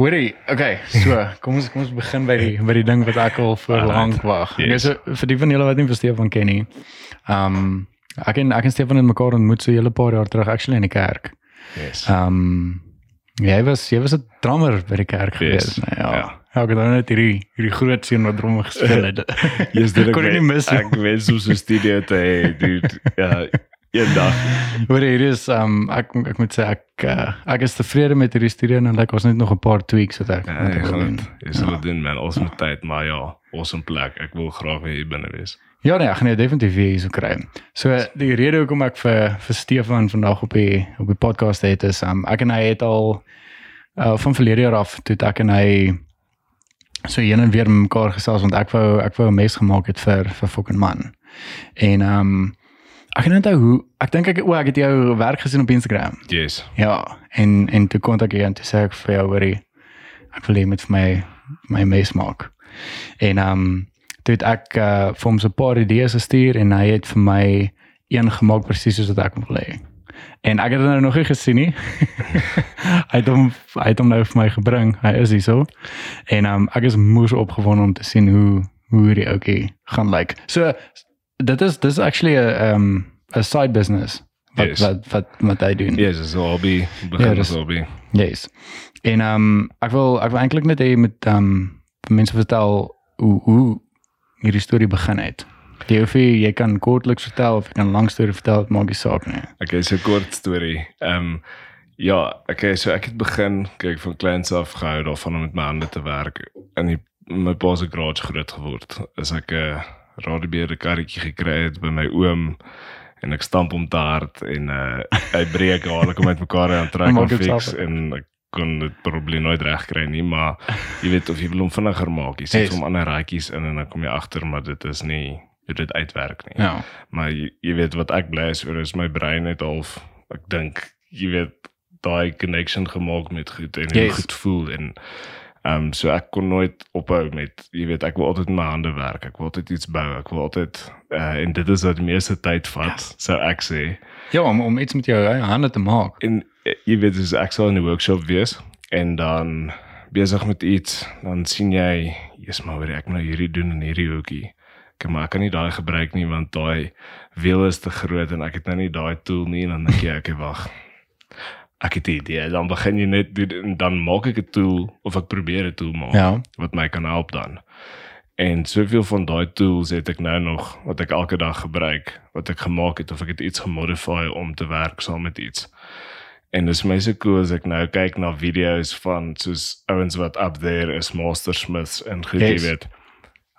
Hoorie, okay, so kom ons kom ons begin by die by die ding wat ek al vir lank wag. Okay, Yes. vir die van julle wat nie vir Stefan ken nie. Um ek en ek en Stefan het mekaar ontmoet so 'n hele paar jaar terug actually in die kerk. Yes. Um jy was jy was 'n drummer by die kerk Yes, gewees, nee, ja. ja. Ja, ek het nou net hierdie hierdie groot seun wat drum gespeel het. Yes, dit kon jy nie mis. nie. Ek weet so 'n studio te hê, dude. Ja, eendag. Hoor hier is um ek ek moet sê ek uh, ek is tevrede met hierdie studie en like ons net nog 'n paar tweaks wat ek Ja, ek gaan dit. Jy sal dit doen man, awesome tyd, maar ja, awesome plek. Ek wil graag weer hier binne wees. Ja nee, ek gaan jou definitief weer hier so kry. So die rede hoekom ek vir vir Stefan vandag op die op die podcast het is um ek en hy het al uh, van verlede jaar af toe ek en hy so heen en weer met mekaar gesels want ek wou ek wou 'n mes gemaak het vir vir fucking man. En um ek kan onthou hoe ek dink ek o ek het jou werk gesien op Instagram. Yes. Ja, en en toe kontak ek en toe sê ek vir jou hoorie ek wil hê jy vir my my mes maak. En ehm um, toe het ek uh, vir hom so 'n paar idees gestuur en hy het vir my een gemaak presies soos wat ek wil hê. En ek het dit nou nog nie gesien nie. hy het hom hy het hom nou vir my gebring. Hy is hier so. En ehm um, ek is moes opgewonde om te sien hoe hoe hierdie ouetjie gaan lyk. So dit is dis actually 'n um, 'n side business wat Yes. wat wat wat hy doen. Yes, is 'n hobby. Begin Ja, as dis- 'n hobby. Yes. En um, ek wil ek wil eintlik net hê met um, mense vertel hoe hoe hierdie storie begin het. Jy hoef nie, jy kan kortliks vertel of jy kan 'n lang storie vertel, dit maak nie saak nie. Okay, so kort storie. Um, ja, okay, so ek het begin kyk van kleins af gehou daarvan om met my hande te werk. In die my pa se garage groot geword. As ek 'n radiobeerde karretjie gekry het by my oom en ek stamp hom te hard en uh hy breek haal ek hom uitmekaar en trek hom dit fix en ek kon dit probably nooit reg kry nie, maar jy weet of jy wil hom vinniger maak, jy sit Yes. hom ander raadjies in en dan kom jy agter maar dit is nie hoe dit uitwerk nie. Ja. Maar jy, jy weet wat ek bly is oor is my brein het half ek dink jy weet daai connection gemaak met goed en Yes. goed voel en ehm um, so ek kon nooit ophou met jy weet ek wil altyd met my hande werk ek wil altyd iets bou ek wil altyd uh, en dit is wat die meeste tyd vat sou ek sê. Ja, om om iets met jou eie hande te maak. en eh, jy weet dus ek sal in 'n workshop wees en dan besig met iets dan sien jy jy's maar weer ek moet nou hierdie doen in hierdie hoekie. Ek maar ek kan nie daai gebruik nie want daai wiel is te groot en ek het nou nie daai tool nie en dan dink jy ek wag ek het 'n idee dan begin jy net dan maak ek 'n tool of ek probeer 'n tool maak Ja. wat my kan help dan. En soveel van daai tools het ek nou nog wat ek elke dag gebruik, wat ek gemaak het of ek het iets gemodify om te werk saam met iets. En dis my so cool as ek nou kyk na video's van soos ouens wat up there is mastersmiths en goed Yes. weet.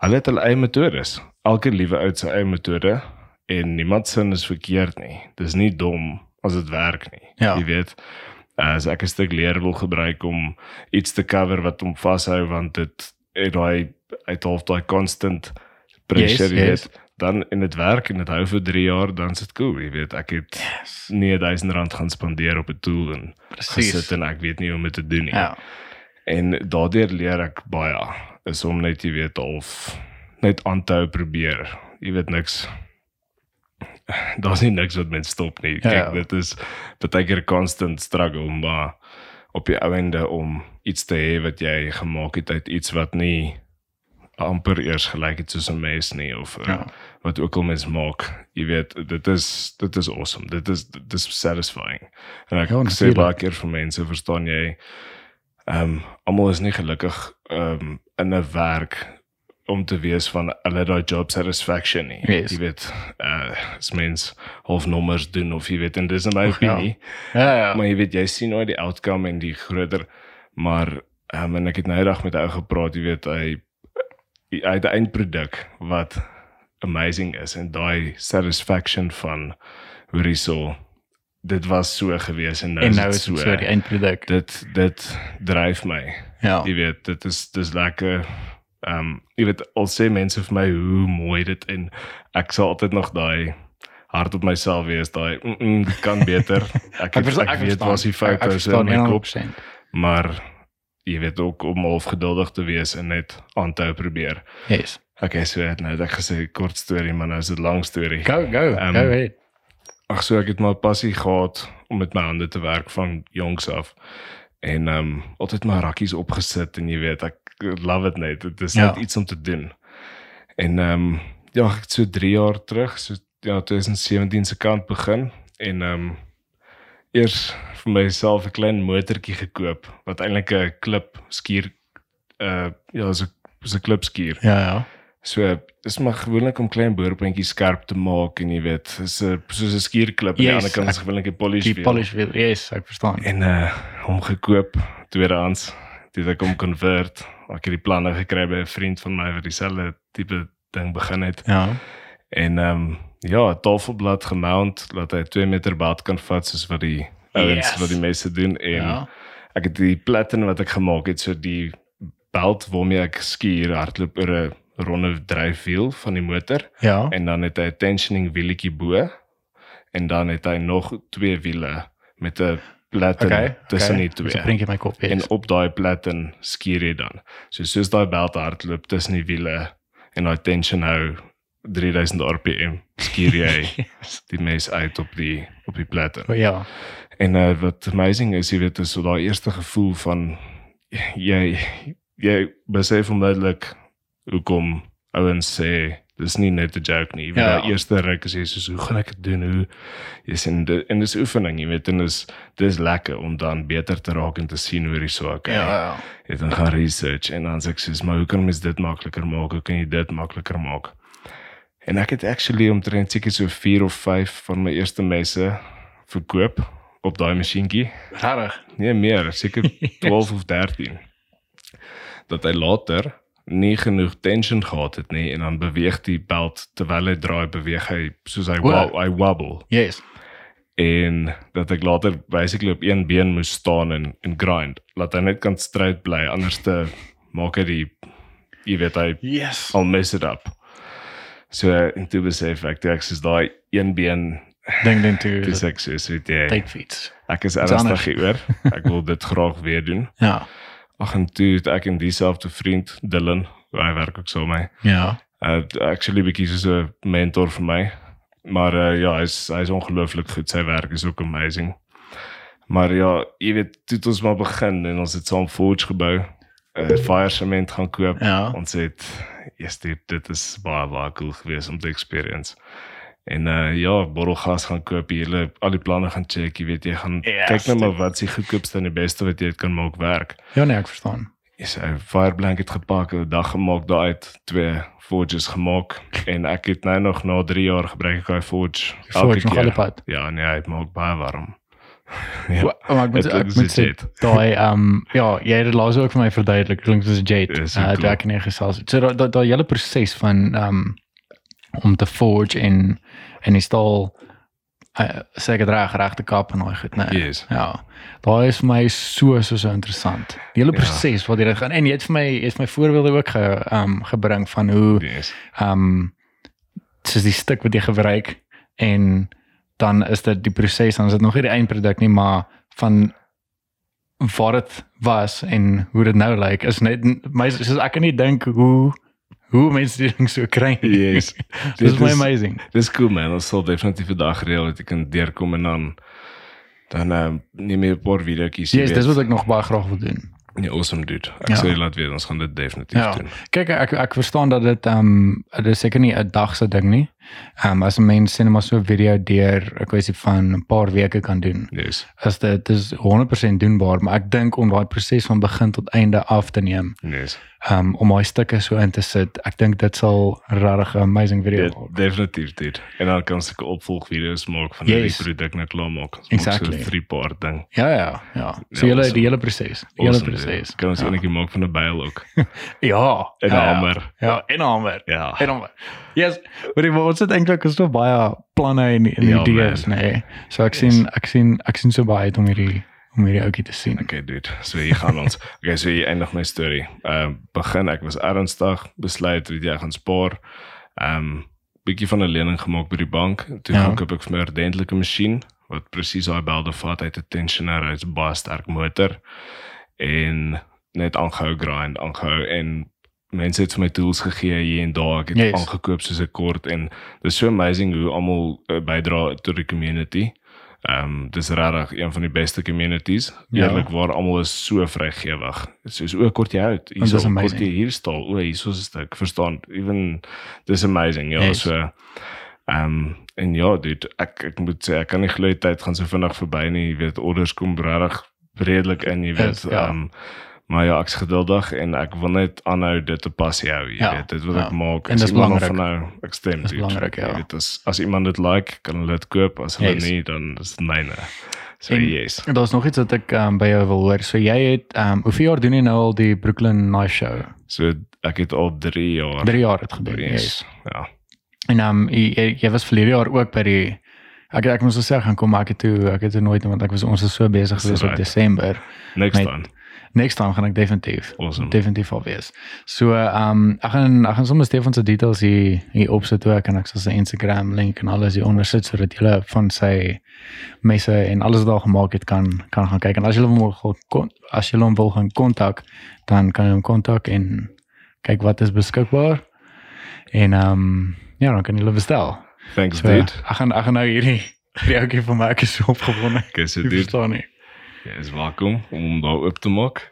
Hulle het hulle eie metodes. Elke liewe ou se eie metode en niemand sin is verkeerd nie. Dis nie dom as dit werk nie. Ja. Jy weet as ek 'n stuk leer wil gebruik om iets te cover wat hom vashou want dit het daai uit half daai constant pressure Yes, yes. dan in dit werk en dit hou vir 3 jaar dan is dit cool jy weet ek het Yes. nie 1000 rand gaan spandeer op 'n tool en Presies. gesit en ek weet nie hoe om dit te doen nie Ja. en daardeur leer ek baie is om net jy weet of net aan te hou probeer jy weet niks daar's nie niks wat mens stop nie. Ja, kyk ja. dit is baie keer constant struggle maar op die einde om iets te hê wat jy gemaak het uit iets wat nie amper eers gelyk het soos 'n mes nie of uh, Ja. wat ook al mens maak. Jy weet dit is dit is awesome. Dit is dit is satisfying. En ek Ja, ja, sê baie keer vir mense verstaan jy ehm um, almal is nie gelukkig ehm um, in 'n werk om te wees van hulle daai job satisfaction nie. Yes. Jy weet, uh as mens half nommers doen of jy weet en dis in my Och, ja. opinie. Ja, ja. Maar jy weet jy sien nooit die outcome en die groter maar um, en ek het nou eendag met 'n ou gepraat, jy weet hy hy het 'n eindproduk wat amazing is en daai satisfaction van hoe hy so dit was so gewees en nou en is nou dit is so. dit so die eindproduk. dit dit dryf my. Ja. Jy weet, dit is dis lekker. Ehm um, jy weet al sê mense vir my hoe mooi dit en ek sal altyd nog daai hard op myself wees daai mm, mm, dit kan beter. Ek ek, ek, ek weet verstaan. was die Ek- foute ek is in my kop, 100%. maar jy weet ook om half geduldig te wees en net aan te hou probeer. Yes. Okay, so het nou het ek gesê kort storie, maar nou is dit lang storie. Go go. Ehm, go ahead. Ag so ek het maar passie gehad om met my hande te werk van jongs af. En ehm um, altyd my rakkies opgesit en jy weet ek love it net. Dit is Ja. net iets om te doen. En ehm um, ja, ek het so 3 jaar terug, so ja 2017 se kant begin en ehm um, eers vir myself 'n klein motortjie gekoop wat eintlik 'n klip skuur uh ja, so so 'n klip skuur. Ja, ja. So dis maar gewoonlik om klein boorpuntjies skerp te maak en jy weet, is 'n soos 'n skuurklip aan die Yes, ander kant is gewoonlik 'n polish Die wheel. polish wheel. Yes, ek verstaan. En uh hom gekoop tweedehands. Dit ek hom convert. Ek het die planne gekry by 'n vriend van my wat dieselfde tipe ding begin het. Ja. En ehm um, ja, tafelblad gemount dat hy 2 meter baat kan vat soos wat die ouens Yes. wat die mense doen en Ja. ek het die platen wat ek gemaak het so die belt waarmee ek skuur hardloop oor 'n ronde dryfwiel van die motor Ja. en dan het hy 'n tensioning wieltjie bo en dan het hy nog twee wiele met 'n platen Okay. tussen okay. die twee. 'n prentjie in my kop. Yes. En op daai platen skuur jy dan. So soos daai belt hardloop tussen die wiele en daai tension hou 3000 rpm skuur jy die mes uit op die op die platen. O, ja. En uh, wat amazing is, jy weet, is so daai eerste gevoel van jy jy besef onmiddellik hoekom ouens sê dis nie net 'n joke nie. Jy weet Ja. daai eerste ruk as jy soos hoe gaan ek dit doen? Hoe jy sien dit en dis oefening, jy weet, en dis dis lekker om dan beter te raak en te sien hoe die swak is. Ja, ja. Jy dan gaan research en dan sê ek soos maar hoe kan mens dit makliker maak? Hoe kan jy dit makliker maak? En ek het actually omtrent seker so 4 of 5 van my eerste messe verkoop op daai masjienkie. Regtig. Nee, meer, seker 12 of 13. Dat hy later nie genoeg tension gehad het nie en dan beweeg die belt terwyl hy draai, beweeg hy soos hy wa hy wobble Yes. en dat ek later basically op een been moes staan en en grind. Laat hy net kan stryd bly anders te maak hy die jy weet hy Yes. al mess it up. So en toe besef ek toe ek soos daai een been Ding ding toe. dis ek soos weet jy Tyd fiets. ek is ernstig hieroor. Ek wil dit graag weer doen. Ja. Ag en toe het ek en dieselfde vriend Dylan, hy werk ook so met my. Ja. Uh actually bietjie soos 'n mentor vir my. Maar uh, ja, hy's hy's ongelooflik goed. Sy werk is ook amazing. Maar ja, jy weet, toe het ons maar begin en ons het saam Forge gebou. 'n uh, Fire cement gaan koop. Ja. Ons het yes, dit dit is baie baie cool geweest om te experience. En uh ja, borrelgas gaan koop, jy hele al die planne gaan check, jy weet jy gaan Yes, kyk nou maar wat se goedkoopste en die beste wat jy dit kan maak werk. Ja, nee, ek verstaan. Is 'n fire blanket gepak, 'n dag gemaak daaruit, twee forges gemaak en ek het nou nog na 3 jaar gebruik ek daai forge Forge nog alle pad. Ja, nee, hy maak baie warm. ja, Wa- Maar ek moet ek moet sê daai ehm ja, jy het dit laas ook vir my verduidelik. Klink soos 'n jet. Uh ek en gesels. So daai daai hele proses van ehm om te forge en en die staal uh, sê dit reg regte kap en daai goed, né? Yes. Ja. Daai is vir my so so so interessant. Die hele Ja. proses wat jy dit gaan en jy het vir my jy het my voorbeelde ook ge ehm gebring van hoe Yes. ehm um, soos die stuk wat jy gebruik en dan is dit die proses dan is dit nog nie die eindproduk nie maar van wat dit was en hoe dit nou lyk is net my soos ek kan nie dink hoe hoe mense die ding so kry. Yes. Dis Dit my is- amazing. Dis cool man. Ons sal definitief 'n dag reël dat ek kan deurkom en dan dan uh, neem jy 'n paar videoetjies. Yes, dis wat ek nog baie graag wil doen. Nee, awesome dude. Ek Ja. sê laat weet, ons gaan dit definitief Ja. doen. Kyk ek ek verstaan dat dit ehm um, dit is seker nie 'n dag se ding nie. Ehm um, as 'n mens sien maar so 'n video deur 'n kwessie van 'n paar weke kan doen. Yes. As dit dis 100% doenbaar, maar ek dink om daai proses van begin tot einde af te neem, Yes. um, om daai stukke so in te sit, ek dink dit sal regtig 'n amazing video De, word. definitief dit. En dan kan ek opvolgvideo's maak van Yes. die produk net klaar maak. Ons maak Exactly. So 'n paar ding. Ja ja, ja. So Ja, awesome. die hele proses, die hele Awesome, proses. Kan ons ja. enetjie maak van 'n byl ook. Ja, En ja, ja. hamer. Ja, en hamer. Ja. En hamer. Yes, maar die ons het eintlik so baie planne en, en Ja, idees, man. nee. So ek Yes. sien ek sien ek sien so baie uit om hierdie om hierdie ouetjie te sien. Okay, dude. So hier gaan ons. Okay, so hier eindig my storie. Ehm uh, begin ek was ernstig besluit dat jy gaan spaar. Ehm um, bietjie van 'n lening gemaak by die bank. Toe Ja. gaan koop ek vir my 'n ordentlike masjien wat presies daai belde vat uit 'n tensioner, hy's baie sterk motor en net aangehou grind, aangehou en mense het vir my tools gegee hier en daar. Ek het Yes. aangekoop soos 'n kort en dis so amazing hoe almal uh, bydra tot die community. Ehm um, dis regtig een van die beste communities. Ja. Eerlik waar almal is so vrygewig. Soos o, kort jy uit. Hier is kort jy hier staan. O, hier is 'n stuk. Verstaan? Even dis amazing. Ja, Yes. so ehm um, en ja, dude, ek ek moet sê ek kan nie glo tyd gaan so vinnig verby nie. Jy weet orders kom regtig redelik in, jy weet. Yes, ja. Ehm maar ja, ek's geduldig en ek wil net aanhou dit te passie hou, jy Ja, weet. Dit wat ja. ek maak. En dis belangrik. Van nou, ek stem. Dis dude. belangrik, ja. Jy weet as iemand dit like, kan hulle dit koop. As hulle Yes. nie, dan is dit myne. So En- yes. En daar's nog iets wat ek um, by jou wil hoor. So jy het um hoeveel jaar doen jy nou al die Brooklyn Night Show? So ek het al 3 jaar 3 jaar het gedoen. Yes. yes. Ja. En um jy, jy, was verlede jaar ook by die ek ek moes al sê gaan kom maar ek het toe ek het toe nooit want ek was ons is so besig Dis geweest op right. Desember. Next Met- time. Next time gaan ek definitief. Awesome. Definitief al wees. So um ek gaan ek gaan sommer Stefan se details hier hier opsit ook en ek sal sy Instagram link en alles hier onder sit sodat julle van sy messe en alles wat daar gemaak het kan kan gaan kyk en as julle hom wil as julle hom wil gaan kontak dan kan jy hom kontak en kyk wat is beskikbaar. En um ja, dan kan julle bestel. Thanks So, dude. ek gaan ek gaan nou hierdie hierdie ouetjie vir my ek is so opgewonde. Okay, so Jy dude, verstaan nie. Jy is welkom om hom daar oop te maak.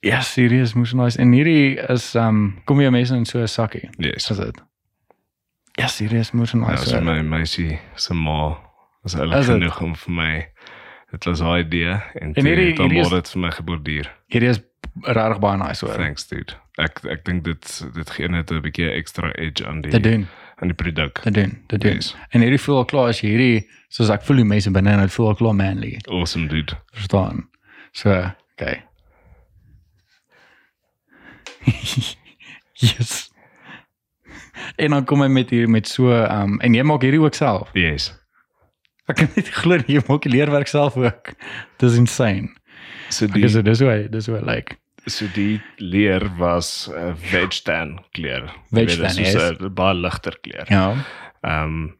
Ja, serieus, moes nice. En hierdie is um kom jy mense in so 'n sakkie. Yes. Is dit? Ja, serieus, moes Ja, nice. so wees. my meisie se ma is Is eintlik het? genoeg om vir my dit was haar idee en, En hierdie- dan hierdie is- word dit vir my geborduur. hierdie is regtig baie nice hoor. Thanks dude. Ek ek dink dit dit gee net 'n bietjie extra edge aan die Te doen, aan die produk. te doen, te doen. Yes. En hierdie voel al klaar as hierdie soos ek voel die mense binne en dit voel al klaar manly. Awesome dude. Verstaan? So, okay. yes. En dan kom hy met hier met so um en jy maak hierdie ook self. Yes. Ek kan nie glo jy maak die leerwerk self ook. Dis insane. So die is dis hoe hy- dis hoe hy like. So die leer was 'n uh, veg tan kleur. Weet, tan, is. 'n baie ligter kleur. Ja. Ehm um,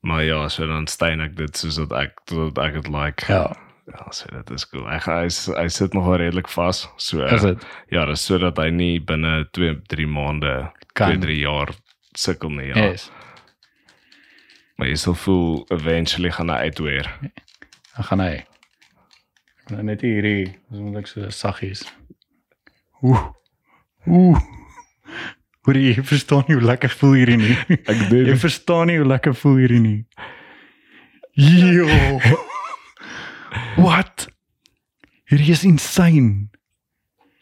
maar ja, so dan stein ek dit soos dat ek dat ek dit like. Ja. Ja, so dit is cool. Hy hy, hy sit nog redelik vas. So Is dit? ja, dis sodat hy nie binne 2 3 maande, Kan. 2 3 jaar sukkel nie. Ja. Yes. Maar jy sal voel eventually gaan hy uitweer. Dan gaan hy. Ek nou net hierdie, dis moet ek so saggies. Ooh. Ooh. Hoor jy, jy verstaan nie hoe lekker voel hierdie nie. Ek Jy verstaan nie hoe lekker voel hierdie nie. Jo. What? Hierdie is insane.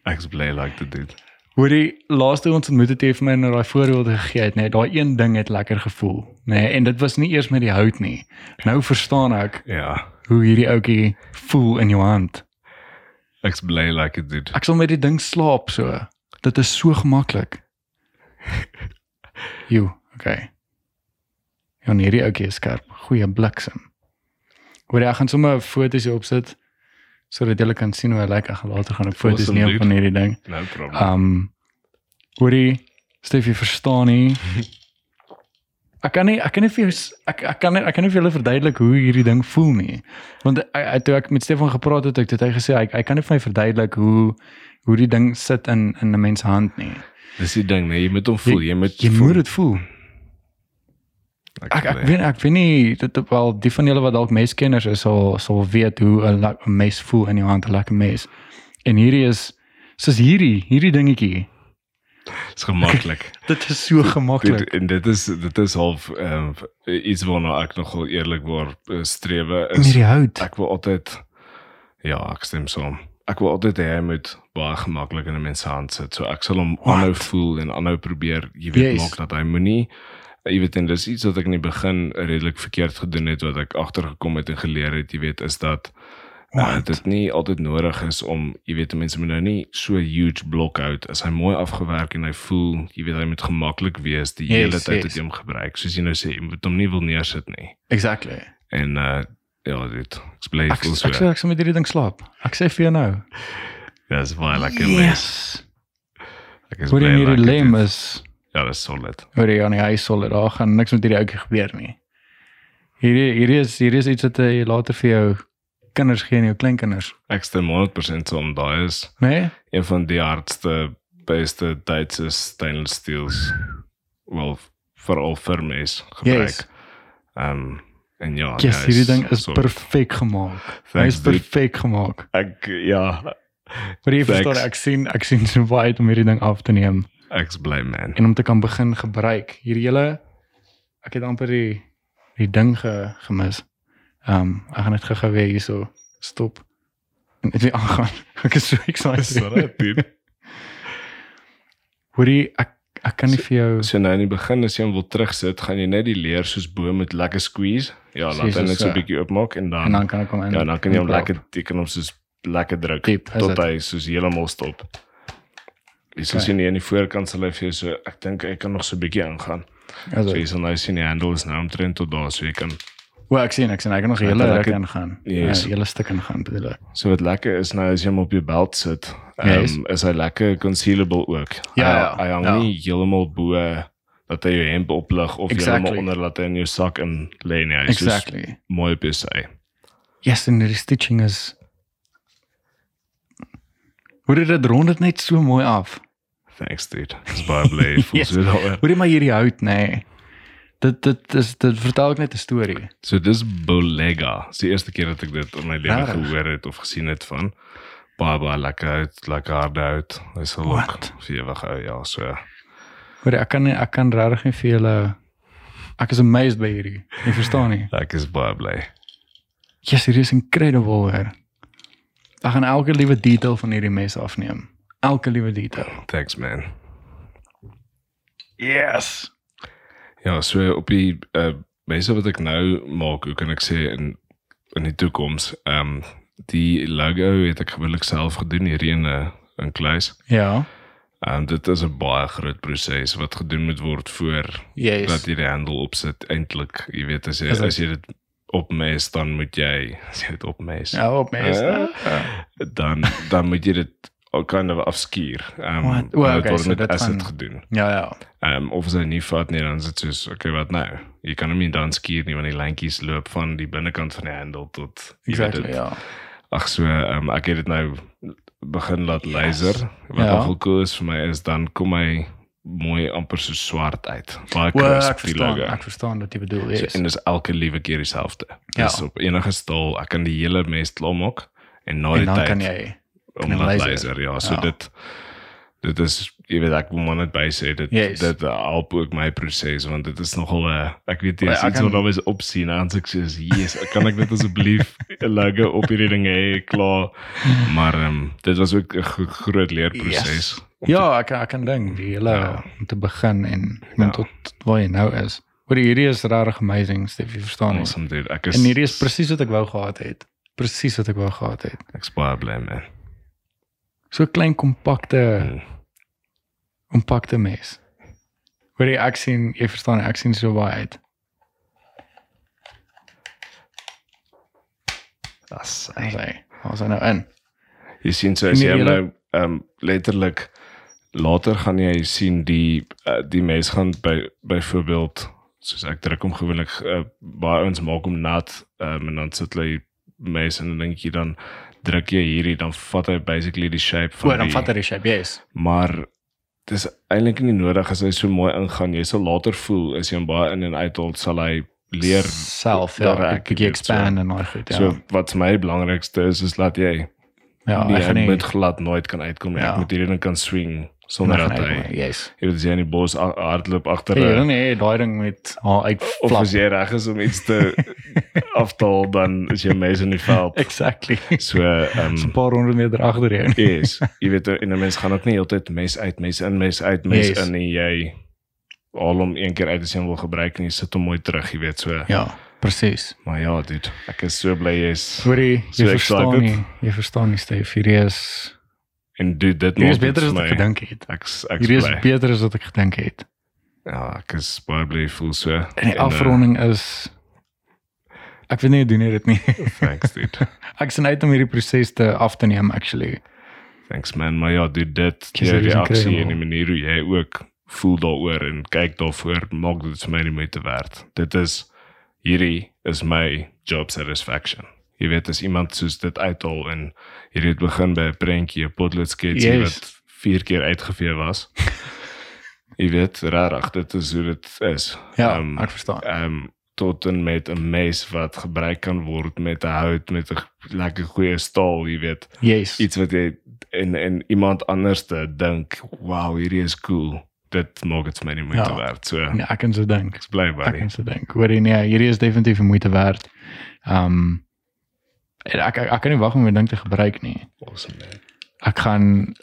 ek's bly like dit doen. Hoor jy, laaste ons ontmoet het jy vir my nou daai voorbeelde gegee het, nee, daai een ding het lekker gevoel, nê, nee, en dit was nie eers met die hout nie. Nou verstaan ek Ja, hoe hierdie ouetjie voel in jou hand. Ek's bly like dit doen. Ek sal met die ding slaap so. Dit is so gemaklik. Jo, okay. Ja, nee, hierdie ouetjie is skerp. Goeie bliksem. Hoor jy, ek gaan sommer foto's hier opsit sodat julle kan sien hoe hy lyk. Ek gaan later gaan ek foto's Awesome, neem dude. van hierdie ding. No problem. Um hoorie, Stefie verstaan nie. Ek kan nie ek kan nie vir jou ek ek kan nie ek kan nie vir julle verduidelik hoe hierdie ding voel nie. Want ek, ek, toe ek met Stefan gepraat het, het hy gesê hy hy kan nie vir my verduidelik hoe hoe die ding sit in in 'n mens se hand nie. Dis die ding, nee, jy moet hom voel, jy moet Jy voel. moet dit voel. Ek ek weet ek weet nie dit wel die van julle wat dalk meskenners is sal sal weet hoe 'n mes voel in jou hand, 'n lekker mes. En hierdie is soos hierdie, hierdie dingetjie. Is gemaklik. Dit is so gemaklik. Dit, en dit is dit is half ehm um, iets waarna ek nogal eerlikwaar eh, strewe Met is. die hout. Ek wil altyd ja, ek stem saam. Ek wil altyd hê hy moet baie gemaklik in 'n mens se hand sit. So ek sal hom aanhou voel en aanhou probeer, jy weet, Yes. maak dat hy moenie jy weet en dis iets wat ek in die begin redelik verkeerd gedoen het wat ek agtergekom het en geleer het, jy weet, is dat What? dit nie altyd nodig is om jy weet mense moet nou nie so huge blok hout as hy mooi afgewerk en hy voel jy weet hy moet gemaklik wees die Yes, hele tyd yes. wat jy hom gebruik soos jy nou sê jy moet hom nie wil neersit nie Exactly. en uh ja dit ek bly voel so ek sê ek sal met hierdie ding slaap. Ek sê vir jou nou. dis baie lekker mens Yes. ek is jy bly hierdie lekker lem is ja dis solid hoor jy aan die huis solid. Daar gaan niks met hierdie ouetjie gebeur nie. Hierdie hierdie is hierdie is iets wat jy later vir jou kinders gee en jou kleinkinders, ek stem 100% saam daai is? Nee? een van die hardste beste Duitse stainless steels wel veral vir mes gebruik Yes. Ehm um, En ja, Yes, hy hierdie ding is so- perfek gemaak. Hy is perfek gemaak. Ek ja, Maar jy verstaan, ek sien ek sien so baie om hierdie ding af te neem ek's bly man. en om te kan begin gebruik. Hierdie hele ek het amper die die ding ge, gemis. Ehm um, ek gaan net gou-gou weer hierso stop en dit weer aangaan. Ek is so excited. Sorry, dude. Hoorie, ek ek kan nie vir jou So nou in die begin as jy hom wil terugsit, gaan jy net die leer soos bo met lekker squeeze. Ja, laat Precies, hy net so 'n so. bietjie oopmaak en dan en dan kan ek hom in. ja, dan kan jy hom lekker teken hom soos lekker druk Diep, is tot hy soos heeltemal stop. Dis so Okay. sien jy aan die voorkant sal hy vir jou so ek dink hy kan nog so 'n bietjie ingaan. Also, So jy sal nou sien die handle is nou omtrent tot daar so jy kan o, ek sien ek sien ek kan nog 'n hele ruk ingaan. Yes. Ja, hele stuk ingaan bedoel ek. So wat lekker is nou as jy hom op jou belt sit, ehm Yes. is hy lekker concealable ook. Ja, hy, ja, hy hang ja. nie heeltemal bo dat hy jou hemp oplig of Exactly. heeltemal onder laat hy in jou sak in lê nie. Hy is Exactly. mooi op jou sy. Yes, en die stitching is Hoe dit dit rond dit net so mooi af. Thanks dude. Dis baie bly voel Yes. so daaroor. Hoe jy maar hierdie hout nê. Nee. Dit dit is dit vertel ek net 'n storie. So dis Bolega. Dis die eerste keer dat ek dit in my lewe gehoor het of gesien het van baie baie lekker uit, lekker hard uit. Hy sal ook What? vir ewig hou ja, so. Hoor ek kan nie, ek kan regtig nie vir julle ek is amazed by hierdie. Jy verstaan nie. Ek is baie bly. Yes, hierdie is incredible hoor. Ek gaan elke liewe detail van hierdie mes afneem. Elke liewe detail. Thanks man. Yes. Ja, so op die uh mense wat ek nou maak, hoe kan ek sê in in die toekoms, ehm um, die logo het ek gewoonlik self gedoen hier in 'n in kluis. Ja. Ehm um, dit is 'n baie groot proses wat gedoen moet word voor Yes. dat jy die handle opsit eintlik. Jy weet as jy Is as jy dit opmes dan moet jy as jy dit opmes. Ja, op mes. Eh? Ja. Dan dan moet jy dit al kind of afskuur. Ehm um, O, dit okay, word so met dit acid gaan- gedoen. Ja, ja. Ehm um, of as hy nie vat nie dan is dit soos okay wat nou? Jy kan hom nie dan skuur nie want die lyntjies loop van die binnekant van die handle tot Exactly, dit. ja. Ag so ehm um, ek het dit nou begin laat laser. Wat Ja. nogal cool is vir my is dan kom hy mooi amper so swart uit. Baie crisp die logo. Ek verstaan wat jy bedoel. So, Yes. en dis elke liewe keer dieselfde. Ja. Dis op enige stal, ek kan die hele mes klaarmaak en na en die dan tyd kan jy om laat laser. laser. Ja, so Ja. dit dit is jy weet ek maar net by sê dit Yes. dit help ook my proses want dit is nogal 'n ek weet jy is iets kan- wat always opsien en sê yes, kan ek net asseblief 'n logo op hierdie ding hê klaar. Maar um, dit was ook 'n gro- groot leerproses. om Ja, ek kan- ek kan dink die hele Ja. om te begin en Ja. tot waar jy nou is. Hoor hierdie is regtig amazing, Stef, jy verstaan nie. Awesome dude. Ek is En hierdie is presies wat ek wou gehad het. Presies wat ek wou gehad het. ek's baie bly man. So klein kompakte Mm. kompakte mes. Hoor jy ek sien, jy verstaan, ek sien so baie uit. Das Ons hy, ons is nou in. Jy sien so as die jy nou ehm um, letterlik later gaan jy sien die uh, die mes gaan by byvoorbeeld soos ek druk hom gewoonlik uh, baie ons maak hom nat um, en dan sit hy mes en dan dink jy dan druk jy hierdie dan vat hy basically die shape van O, dan die vat hy die shape, yes. maar dis eintlik nie nodig as hy so mooi ingaan jy sal later voel as jy hom baie in en uithaal sal hy leer self ja, ek bietjie weet, so. expand en daai goed, ja. so wat my belangrikste is is laat jy ja, nee, ek nie moet glad nooit kan uitkom nie. Ja. Ek moet hierdie ding kan swing sonder hy Yes. jy weet as jy in die bos hardloop agter 'n nee, daai ding met haar uit of flap. as jy reg is om iets te aftal dan is jy mes in die veld. Exactly. So ehm So 'n paar honderd meter agter jou. yes, jy weet en 'n mens gaan ook nie heeltyd mes uit, mes in, mes uit, mes Yes. in nie. Jy al om een keer uit as jy hom wil gebruik en jy sit hom mooi terug, jy weet so. Ja, presies. Maar ja, dude, ek is so bly jy's Hoorie, jy So verstaan nie, jy verstaan nie Stef, hierdie is en dude, dit is maak dit beter vir as wat ek gedink het. Ek's ek's Hierdie is beter as wat ek gedink het. Ja, ek is baie bly voel so. En die eh, afronding is ek weet nie hoe doen jy dit nie. Thanks dude. ek sien uit om hierdie proses te af te neem actually. Thanks man, maar ja, dude, dit Kies, jou dit is reaksie incredible. en die manier hoe jy ook voel daaroor en kyk daarvoor maak dit vir my die moeite werd. Dit is hierdie is my job satisfaction. Jy weet as iemand soos dit uithaal en hierdie het begin by 'n prentjie, 'n potlood sketsie Yes. wat vier keer uitgevee was. jy weet, regtig, dit is hoe dit is. Ja, Ehm, ek verstaan. Ehm um, tot en met 'n mes wat gebruik kan word met 'n hout met 'n lekker goeie staal, jy weet. Yes. Iets wat jy en en iemand anders te dink, "Wow, hierdie is cool." Dit maak dit vir my nie moeite Ja. werd. So Nee, ek kan so dink. ek's bly Ek by. kan so dink. Hoor jy nee, hierdie is definitief moeite werd. Um en ek ek, ek kan nie wag om dit ding te gebruik nie. Awesome man. Ek gaan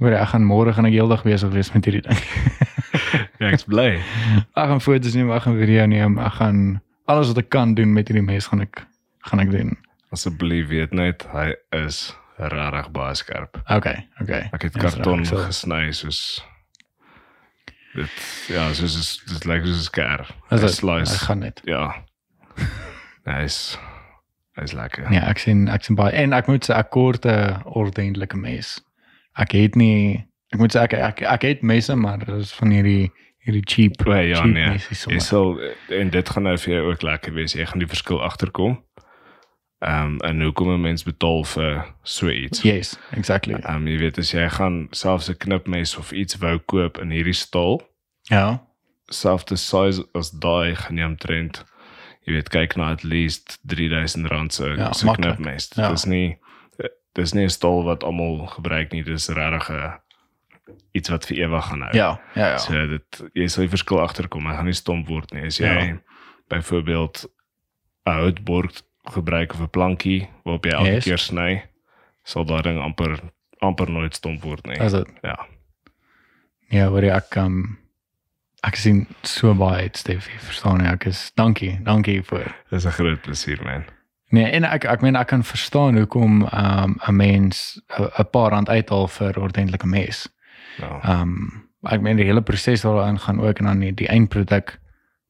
hoor ek gaan môre gaan ek heeldag besig wees met hierdie ding. Ja, ek's bly. Ek gaan foto's neem, ek gaan video neem, ek gaan alles wat ek kan doen met hierdie mes gaan ek gaan ek doen. Asseblief weet net hy is regtig baie skerp. Okay, okay. Ek het Ja, karton so- gesny soos dit ja, soos dit lyk soos 'n skêr. 'n dit? Slice. Ek gaan net. Ja. Hy's hy's lekker. Nee, ek sien ek sien baie en ek moet sê ek kort 'n ordentlike mes. Ek het nie ek moet sê ek ek, ek het messe maar dit is van hierdie hierdie cheap. O, ja, cheap nee. Jy sal en dit gaan nou vir jou ook lekker wees. Jy gaan die verskil agterkom. Ehm um, en hoekom 'n mens betaal vir so iets. Yes, exactly. Ehm um, jy weet as jy gaan selfs 'n knipmes of iets wou koop in hierdie staal, Ja. selfde size as daai gaan jy omtrent jy weet kyk na at least 3000 rand se Ja, se knipmes. Ja. Dit is nie dit is nie 'n staal wat almal gebruik nie. Dis regtig 'n iets wat vir ewig gaan hou. Ja, ja, ja. So dit jy sal die verskil agterkom. Hy gaan nie stomp word nie. As jy Ja. byvoorbeeld 'n houtbord gebruik of 'n plankie waarop jy elke Yes. keer sny, sal daai ding amper amper nooit stomp word nie. Dit? Ja. Ja, hoor jy ek um ek sien so baie uit Stefie, verstaan jy? Ek is dankie, dankie vir Dis 'n groot plesier man. Nee, en ek ek meen ek kan verstaan hoekom um 'n mens 'n paar rand uithaal vir ordentlike mes. Ja. Um ek meen die hele proses daarin gaan ook en dan die, die eindproduk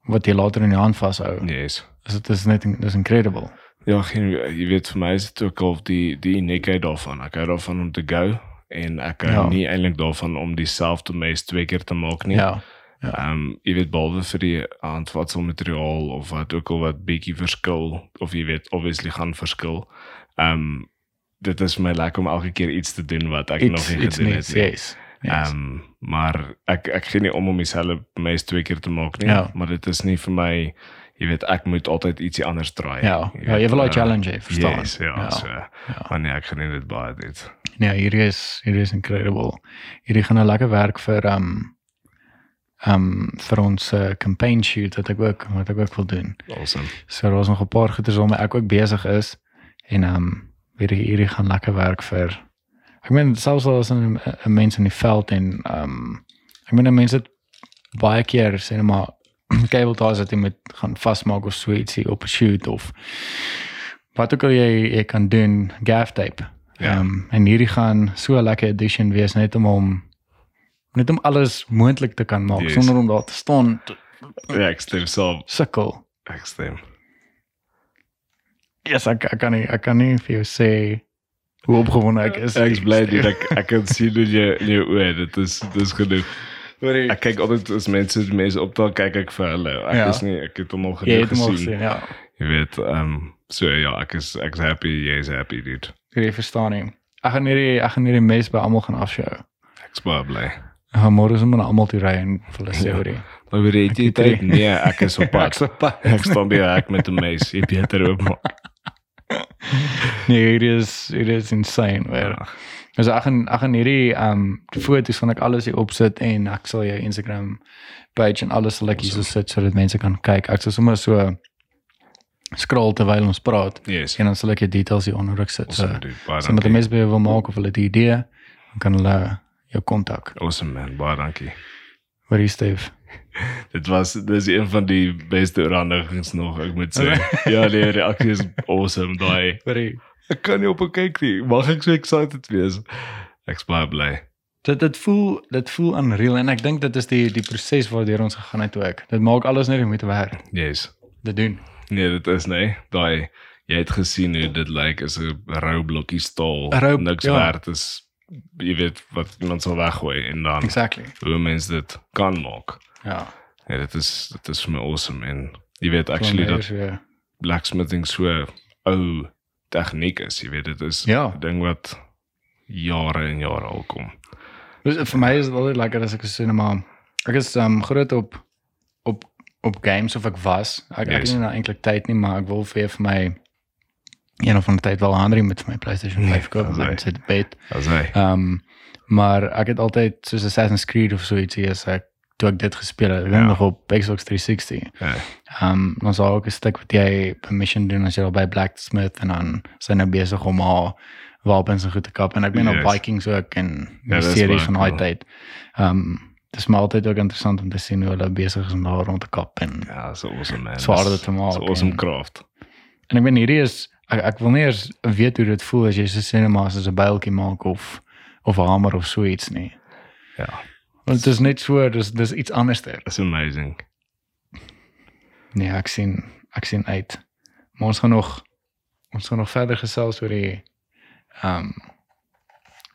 wat jy later in jou hand vashou. Yes. Dus dit is net dis incredible. Ja, geen, jy weet vir my is dit ook al die die uniekheid daarvan. Ek hou daarvan om te go en ek hou Ja. ja. nie eintlik daarvan om dieselfde mes twee keer te maak nie. Ja. Ehm um, jy weet behalwe vir die handvatselmateriaal of wat ook al wat bietjie verskil of jy weet obviously gaan verskil. Ehm um, dit is my lekker om elke keer iets te doen wat ek nog Iets nie iets gedoen het nie. Yes. yes. Ehm maar ek ek gee nie om om dieselfde mes twee keer te maak nie, Ja. maar dit is nie vir my jy weet ek moet altyd ietsie anders draai. ja, ja, jy wil daai challenge hê, verstaan? Yes, ja, Ja. ja. so. Ja. Maar nee, ek geniet dit baie dit. Nee, hierdie is hierdie is incredible. Hierdie gaan 'n lekker werk vir um um vir ons uh, campaign shoot wat ek ook wat ek ook wil doen. Awesome. So daar's nog 'n paar goeders waarmee ek ook besig is en um hierdie hierdie gaan lekker werk vir ek meen selfs al is 'n 'n mens in die veld en um ek meen mense het baie keer sê net maar cable ties wat jy moet gaan vasmaak of so ietsie op 'n shoot of wat ook al jy jy kan doen gaff tape. Ja. Um en hierdie gaan so 'n lekker addition wees net om hom net om alles moontlik te kan maak Yes. sonder om daar te staan te Ja, ek stem saam. sukkel. Ek stem. Yes, ek ek kan nie ek kan nie vir jou sê hoe opgewonde ek is. Ek is bly dat ek ek kan sien in jou in jou oë. Dit is dis genoeg. Hoorie. Ek kyk altyd as mense die mense optel kyk ek vir hulle. Ek Ja. is nie ek het hom al jy genoeg het hom al gesien. gesien, ja. Jy weet, ehm um, so ja, ek is ek's happy, jy is happy dude. Jy verstaan nie. Ek gaan hierdie ek gaan hierdie mes by almal gaan afshow. Ek's baie bly. Ek gaan môre sommer na almal toe ry en vir hulle sê Ja. hoorie. Maar weer het jy het tyd? drie. Nee, ek is op pad. Ek's op pad. Ek staan by ek met 'n mes. Jy beter oopmaak. Nee, hierdie is hierdie is insane. Weer. Ja. Dus ek gaan ek gaan hierdie um foto's van ek alles hier opsit en ek sal jou Instagram page en alles sal ek hier so sit sodat mense kan kyk. Ek sal sommer so scroll terwyl ons praat Yes. en dan sal ek die details hier onder ook sit. So, Awesome dude. Baie so met die mense by wil maak of hulle die idee, dan kan hulle jou kontak. Awesome man. Baie dankie. Waar is Steve? Dit was dis een van die beste oorhandigings nog, ek moet sê. ja, die reaksie is awesome daai. Waar Ek kan nie op kyk nie. Mag ek so excited wees? Ek's baie bly. Dit dit voel dit voel unreal en ek dink dit is die die proses waardeur ons gegaan het ook. Dit maak alles net moeite werd. Yes. Dit doen. Nee, dit is nee. Daai jy het gesien hoe dit lyk is 'n rou blokkie staal. niks ja. werd is jy weet wat iemand sal weggooi en dan Exactly. hoe mense dit kan maak. Ja. Ja, dit is dit is vir my awesome en jy weet actually dat so, blacksmithing so ou tegniek is, jy weet dit is Ja. 'n ding wat jare en jare al kom. Dus vir my is dit altyd lekker as ek net maar ek is um groot op op op games of ek was. Ek ek Yes. het nie nou eintlik tyd nie, maar ek wil vir vir my een of ander tyd wel Henry met my PlayStation 5 koop en hy. sit bed. As hy. Ehm um, maar ek het altyd soos Assassin's Creed of so ietsie as ek toe ek dit gespeel het, ek Ja. nog op Xbox 360. Ja. Ehm um, ons het ook 'n stuk wat jy permission doen as jy al by Blacksmith en dan sy nou besig om haar wapens en goed te kap en ek ben op Yes. Vikings ook en Ja, die series van daai cool. tyd. Ehm um, dis maar altyd ook interessant om te sien hoe hulle besig is om daar rond te kap en Ja, so awesome man. Swaarder Dis- te maak So awesome en- craft. en ek weet hierdie is ek, ek wil nie eers weet hoe dit voel as jy so cinema as 'n byltjie maak of of 'n hamer of so iets nie. Ja. Want dit is net so dis dis iets anderster. It's amazing. Nee, ek sien ek sien uit. Maar ons gaan nog ons gaan nog verder gesels oor die ehm um,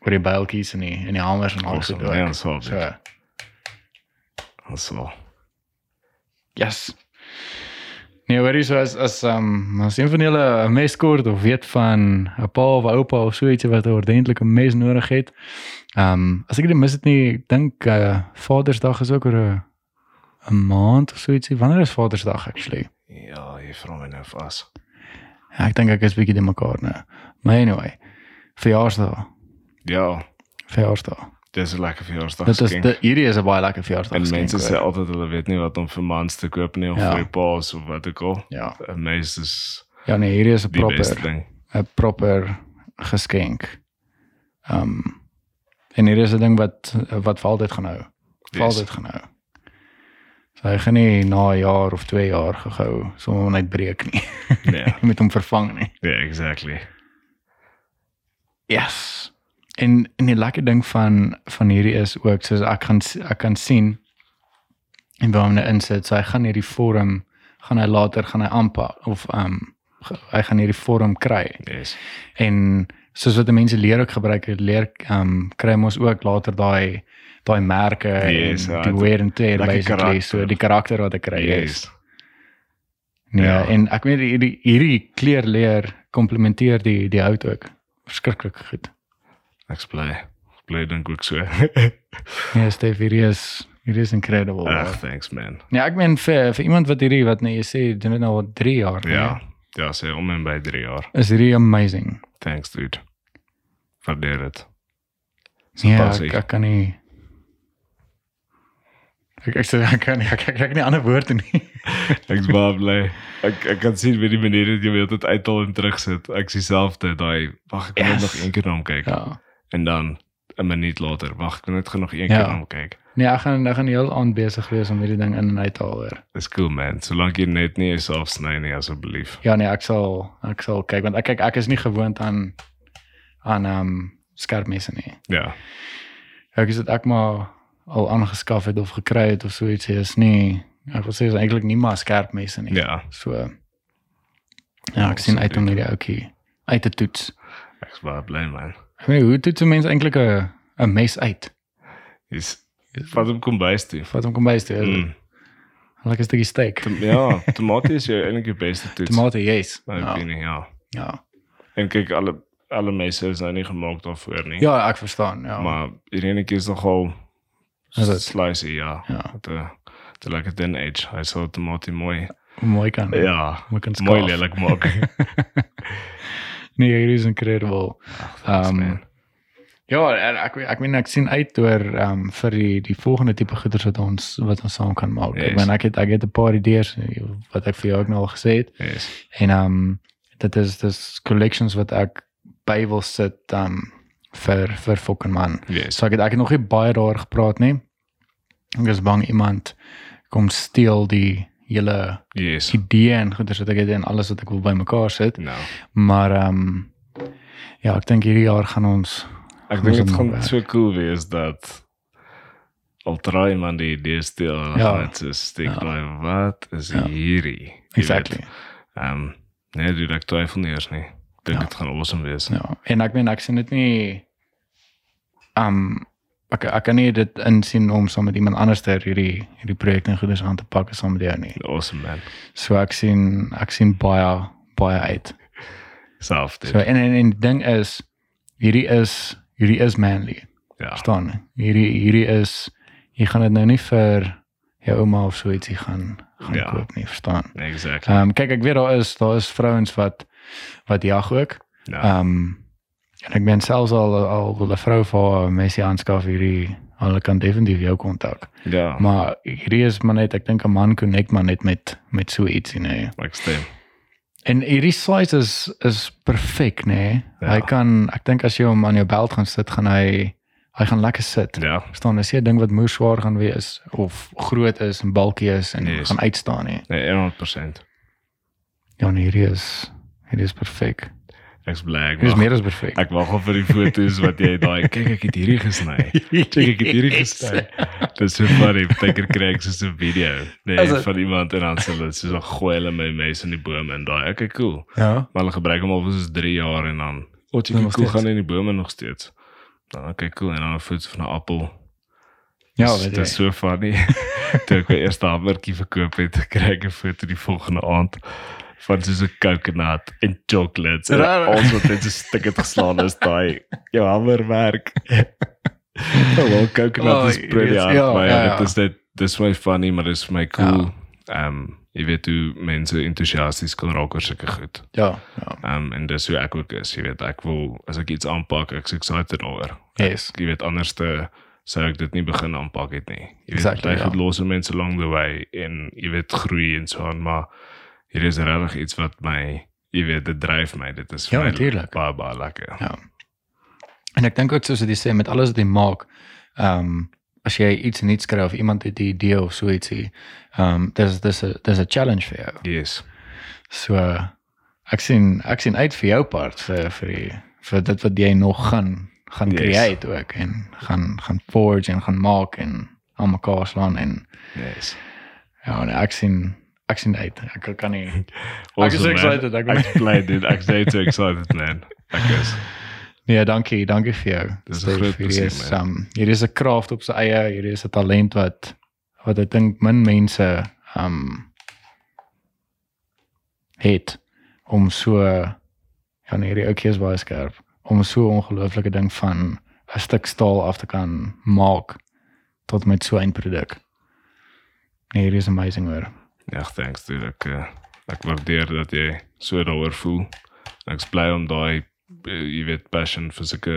oor die byltjies en die en die hamers en al Awesome. so. Ja, ons sal so. So. Yes. Nee, hoor jy so as as um, as een van julle 'n mes kort of weet van 'n pa of oupa of so ietsie wat 'n ordentlike mes nodig het. Um, as ek dit mis dit nie, ek dink uh, Vadersdag is ook oor 'n 'n maand of so ietsie. Wanneer is Vadersdag actually? Ja, jy vra my nou vas. Ja, ek dink ek is bietjie de mekaar nou. Maar anyway, verjaarsdag, Ja, verjaarsdag. Dis 'n lekker verjaarsdag. Dit is die, hierdie is 'n baie lekker verjaarsdag. en mense sê altyd hulle weet nie wat om vir mans te koop nie of Ja. vir paas of wat ook al. ja. Mes is Ja nee, hierdie is 'n proper. 'n proper geskenk. Ehm um, en hier is 'n ding wat wat vir altyd gaan hou. Yes. altyd gaan hou. So hy gaan nie na 'n jaar of 2 jaar gehou sommer net breek nie. Nee, met hom vervang nie. ja, exactly. Yes. En en die lekker ding van van hierdie is ook soos ek kan ek kan sien en waar hom nou insit, so hy gaan hierdie vorm gaan hy later gaan hy aanpak of ehm um, hy gaan hierdie vorm kry. Yes. En soos wat mense leer ook gebruik het, leer ehm um, kry ons ook later daai daai merke Yes, en ja, die wear and tear lekker basically karakter. so die karakter wat ek kry is. Yes. Nee, Ja. en ek weet hierdie hierdie kleurleer komplementeer die die hout ook verskriklik goed. Ek's bly. Ek bly dink ook so. Nee, Stef, hierdie is hierdie is incredible. Ag, thanks man. Nee, ek meen vir vir iemand wat hierdie wat nee jy sê doen dit nou al 3 jaar. nee, Ja. Ja, sê om en by 3 jaar. Is hierdie amazing. Thanks dude. Waardeer dit. So Ja, pas ek, ek. ek kan nie ek ek sê ek kan nie ek, ek, ek, ek nie ander woorde nie. Ek's baie bly. Ek ek kan sien wie die manier het jy weet dit uithaal en terugsit. Ek sien selfde daai wag ek kan Yes. nog een keer na hom kyk Ja. En dan 'n minuut later wag ek kan net nog een Ja. keer hom kyk. Nee, ek gaan ek gaan heel aand besig wees om hierdie ding in en uit te haal hoor. Dis cool man. Solank jy net nie jouself sny nie asseblief. Ja nee, ek sal ek sal kyk want ek kyk ek is nie gewoond aan aan ehm um, skerp messe nie. Ja. Ek is dit ek maar al aangeskaf het of gekry het of so iets is nie ek wil sê is eintlik nie maar skerp messe nie. Ja. So ja, ek sien uit om hierdie ouetjie uit te toets. Ek's baie bly man. Nie, hoe toets 'n mens eintlik 'n 'n mes uit? Dis wat hom kom bys toe. Vat hom kom bys toe. Mm. Lekker stukkie steak. Tom, ja, tomatie is jou eintlik die beste toets. Tomate, yes. My Ja. opinie, ja. Ja. En kyk alle alle messe is nou nie gemaak daarvoor nie. Ja, ek verstaan. Ja. Maar hierdie enetjie is nogal Is dit? slicey, ja. Ja. 'n te lekker thin edge. Hy sal tomatie mooi. Mooi kan. Ja. Mooi kan Mooi skaaf. lelik maak. nee, hierdie is incredible. Ehm, man. Ja, en ek ek meen ek sien uit oor ehm um, vir die die volgende tipe goeders wat ons wat ons saam kan maak. Ek Yes. meen ek het ek het 'n paar idees wat ek vir jou ook nou al gesê het. Yes. En ehm um, dit is dis collections wat ek by wil sit ehm um, vir vir fucking man. Yes. So ek het ek het nog nie baie daaroor gepraat nie. Ek is bang iemand kom steel die hele Yes. idee en goeders wat ek het en alles wat ek wil bymekaar sit. Nou. Maar ehm um, ja, ek dink hierdie jaar gaan ons Ek dink dit gaan so cool wees dat al try man die idee steel en Ja. ja. net so steek Ja. bly wat is Ja. hierdie? Exactly. Ehm um, nee, dude, ek twyfel nie eers nie. Ja. dit gaan awesome wees. Ja, en ek meen ek sien dit nie ehm um, ek ek kan nie dit insien om saam met iemand anders ter hierdie hierdie projek en goeders aan te pak saam met jou nie. Awesome man. So ek sien ek sien baie baie uit. Self dit. So en en, en ding is hierdie is hierdie is manly. ja. Verstaan? Hierdie hierdie is jy gaan dit nou nie vir jou ouma of so ietsie gaan gaan Ja. koop nie, verstaan? Exactly. Ehm um, kyk ek weet daar is daar is vrouens wat wat jag ook. Ja. Ehm en ek ben selfs al al 'n vrou vir Messi aanskaf hierdie hulle kan definitief jou kontak. ja. Maar hierdie is maar net ek dink 'n man connect maar net met met so ietsie nê. Ek stem. En hierdie size is is perfek nê. Ja. Hy kan ek dink as jy hom aan jou belt gaan sit gaan hy hy gaan lekker sit. Ja. Verstaan, as jy 'n ding wat moer swaar gaan wees of groot is en bulky is en Yes. gaan uitstaan nie. Nee, 100%. Ja, nee, hierdie is hierdie is perfek. Ek's bly ek is meer as perfek. Ek wag al vir die foto's wat jy daai kyk ek het hierdie gesny. Kyk ek het hierdie gesny. Dit is so funny, partykeer kry ek so 'n video nee, dit? van iemand en dan sê hulle so dan gooi hulle my mes in die boom en daai okay cool. Ja. Maar hulle gebruik hom al vir soos 3 jaar en dan o, jy nog cool gaan in die bome nog steeds. Dan okay cool en dan 'n foto van 'n appel. Ja, Dis- weet dit is jy. so funny. Toe ek my eerste hamburgertjie verkoop het, kry ek 'n foto die volgende aand van soos 'n coconut en chocolates. En alles wat net so stuk het geslaan is daai jou hamerwerk. Oh, wel coconut Oh, is pretty hard, ja, maar ja, ja, ja. dit is net dis my funny, maar dis my cool. Ehm um, jy weet hoe mense entoesiasties kan raak oor sulke goed. Ja, ja. Ehm um, en dis hoe ek ook is, jy weet, ek wil as ek iets aanpak, ek's excited daaroor Yes. jy weet anderste sou ek dit nie begin aanpak het nie. Jy weet Exactly, jy ja. het los mense along the way en jy weet groei en so aan, maar hier is regtig iets wat my jy weet dit dryf my. Dit is vir Ja, my natuurlijk. baie baie lekker. Ja. En ek dink ook soos wat jy sê met alles wat jy maak, ehm um, as jy iets nuuts kry of iemand het 'n idee of so ietsie, ehm um, dis dis 'n dis 'n challenge vir jou. Yes. So ek sien ek sien uit vir jou part vir vir die, vir dit wat jy nog gaan gaan Yes. create ook en gaan gaan forge en gaan maak en aan mekaar slaan en Yes. ja, nee, ek sien ek sien uit. Ek kan nie Awesome, Ek is man. excited, ek- Ek is bly dit. Ek is so excited man. Ek is. Nee, dankie, dankie vir jou. Dis 'n groot plesier, man. um hier is 'n kraft op sy eie, hier is 'n talent wat wat ek dink min mense um het om so ja nee, hierdie ouetjie is baie skerp om so 'n ongelooflike ding van 'n stuk staal af te kan maak tot met so 'n eindproduk. Nee, hierdie is amazing hoor. Ja, thanks dude. Ek uh, ek waardeer dat jy so daaroor voel. Ek is bly om daai uh, jy weet passion vir sulke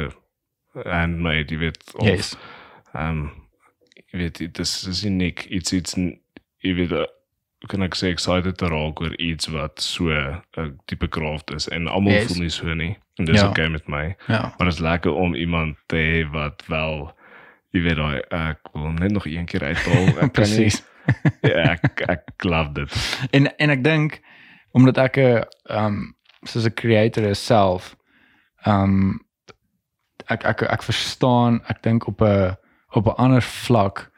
handmade, jy weet of Yes. Ehm um, jy weet dit is is uniek iets iets jy weet uh, kan ek sê excited te raak oor iets wat so 'n tipe craft is en almal Yes. voel nie so nie en dis Ja. okay met my Ja. maar dit is lekker om iemand te hê wat wel jy weet daai ek wil net nog een keer uithaal Ek kan nie-. Ja, ek ek love dit. En en ek dink omdat ek 'n um soos 'n creator is self um ek ek ek verstaan ek dink op 'n op 'n ander vlak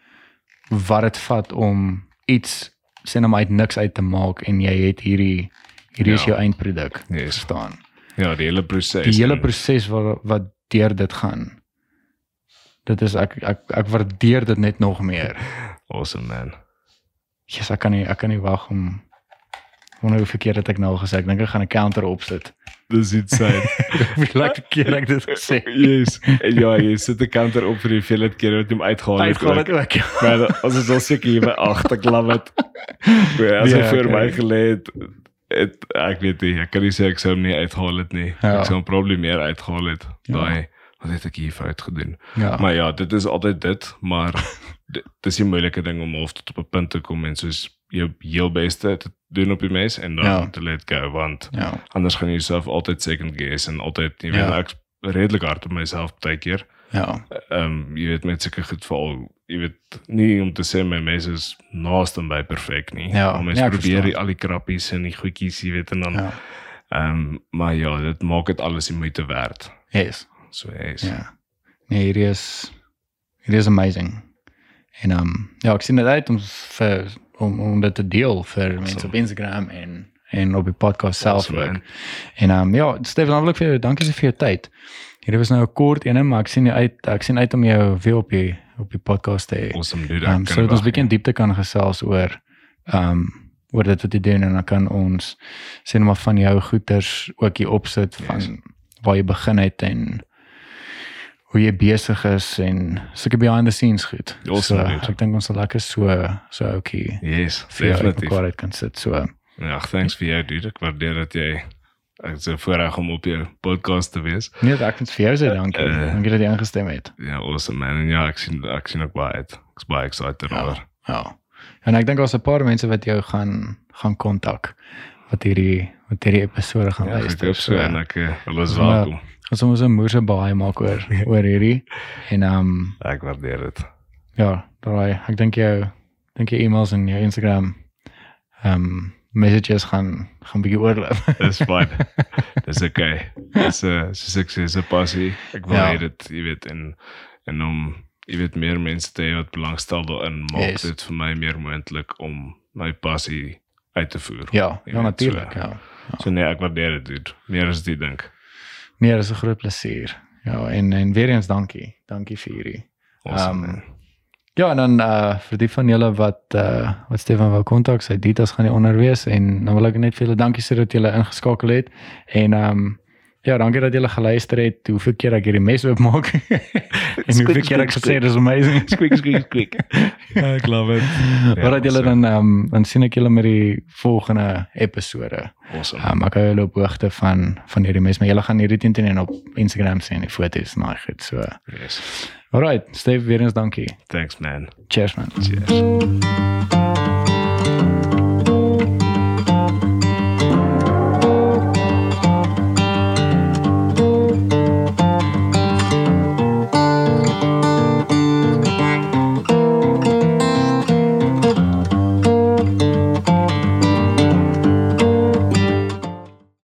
wat dit vat om iets sê nou maar uit niks uit te maak en jy het hierdie hierdie is Ja. jou eindproduk Yes. verstaan? Ja die hele proses die hele proses wat wat deur dit gaan. Dit is ek ek ek waardeer dit net nog meer. Awesome man Jesus, ek kan nie ek kan nie wag om wonder hoe verkeerd het ek nou gesê. Ek dink ek gaan 'n counter opsit. dis iets sy Hoeveelste keer ek dit gesê. yes en ja jy sit 'n counter op vir die hoeveelheid keer wat jy hom uitgehaal het ook. dit ook. ja. Maar as is al seker hier by 8, ek love dit. Ja, as Ja, hy voor okay. my gelê het, het ek weet nie, ek kan nie sê ek sou hom nie uitgehaal het nie. Ja. Ek sou hom probably meer uitgehaal het. Ja. Daai wat het ek hier fout gedoen? Ja. Maar ja, dit is altyd dit, maar dit dis 'n moeilike ding om half tot op 'n punt te kom en soos jou heel beste te doen op die mes en dan Ja. te let go want ja. anders gaan jy jouself altyd second guess en altyd jy weet Ja. ek's redelik hard op myself baie keer. Ja. Ehm um, jy weet met sulke goed veral jy weet nie om te sê my mes is naaste by perfek nie. Ja, Om mens ja, ek probeer die, al die krappies en die goedjies jy weet en dan ehm Ja. um, maar ja, dit maak dit alles die moeite werd. Yes. So yes. Ja. Nee, hierdie is hierdie is amazing. En ehm um, ja, ek sien dit uit om vir om om dit te deel vir mense Awesome. op Instagram en en op die podcast self Awesome, ook. man. En ehm um, ja, Steven, hartlik vir jou. Dankie so vir jou tyd. Hierdie was nou 'n kort ene, maar ek sien jou uit ek sien uit om jou weer op die op die podcast te hê. Awesome dude. Ehm um, kan so nie dat ons bietjie in nie. diepte kan gesels oor ehm um, oor dit wat jy doen en dan kan ons sê net maar van jou goeters ook hier opsit van Yes. waar jy begin het en hoe jy besig is en sulke behind the scenes goed. Awesome, so, dude. ek dink ons sal lekker so so ouetjie Yes, definitief. mekaar uit kan sit so. Ja, thanks vir jou dude. Ek waardeer dat jy ek is so voorreg om op jou podcast te wees. Nee, ek wil vir jou sê dankie. Eh. dankie dat jy ingestem het. Ja, awesome man. En ja, ek sien ek sien ook baie uit. Ek's baie excited Ja. oor. Ja. En ek dink daar's 'n paar mense wat jou gaan gaan kontak wat hierdie wat hierdie episode gaan Ja, ek luister. hoop so en ek eh, hulle is welkom. Ons moet 'n moerse baie maak oor oor hierdie en ehm um, Ek waardeer dit. ja, daai ek dink jou dink jou e-mails en jou Instagram ehm um, messages gaan gaan bietjie oorloop. Dis fyn. Dis okay. Dis 'n soos ek sê, 'n passie. Ek wil Ja. dit, jy weet, en en om jy weet meer mense te hê wat belangstel daarin, maak Yes. dit vir my meer moontlik om my passie uit te voer. ja, Jy ja natuurlik, so. ja. So nee, ek waardeer dit. Meer as jy dink. Nee, dis 'n groot plesier. Ja, en en weer eens dankie. Dankie vir hierdie. Awesome. Ehm, man. Ja, en dan uh vir die van julle wat uh wat Stefan wou kontak, sy details gaan hier onder wees en dan wil ek net vir julle dankie sê dat julle ingeskakel het en um ja, dankie dat julle geluister het. Hoeveel keer ek hierdie mes oopmaak en hoeveel keer ek gesê dis amazing. Squeak squeak squeak. ek love it. Ja, Maar dat julle so. dan um dan sien ek julle met die volgende episode. Awesome. Um ek hou julle op hoogte van van hierdie mes, maar julle gaan hierdie teen teen op Instagram sien die foto's en daai goed. So, Yes. alright, Stef, weer eens dankie. Thanks man. Cheers man. Cheers.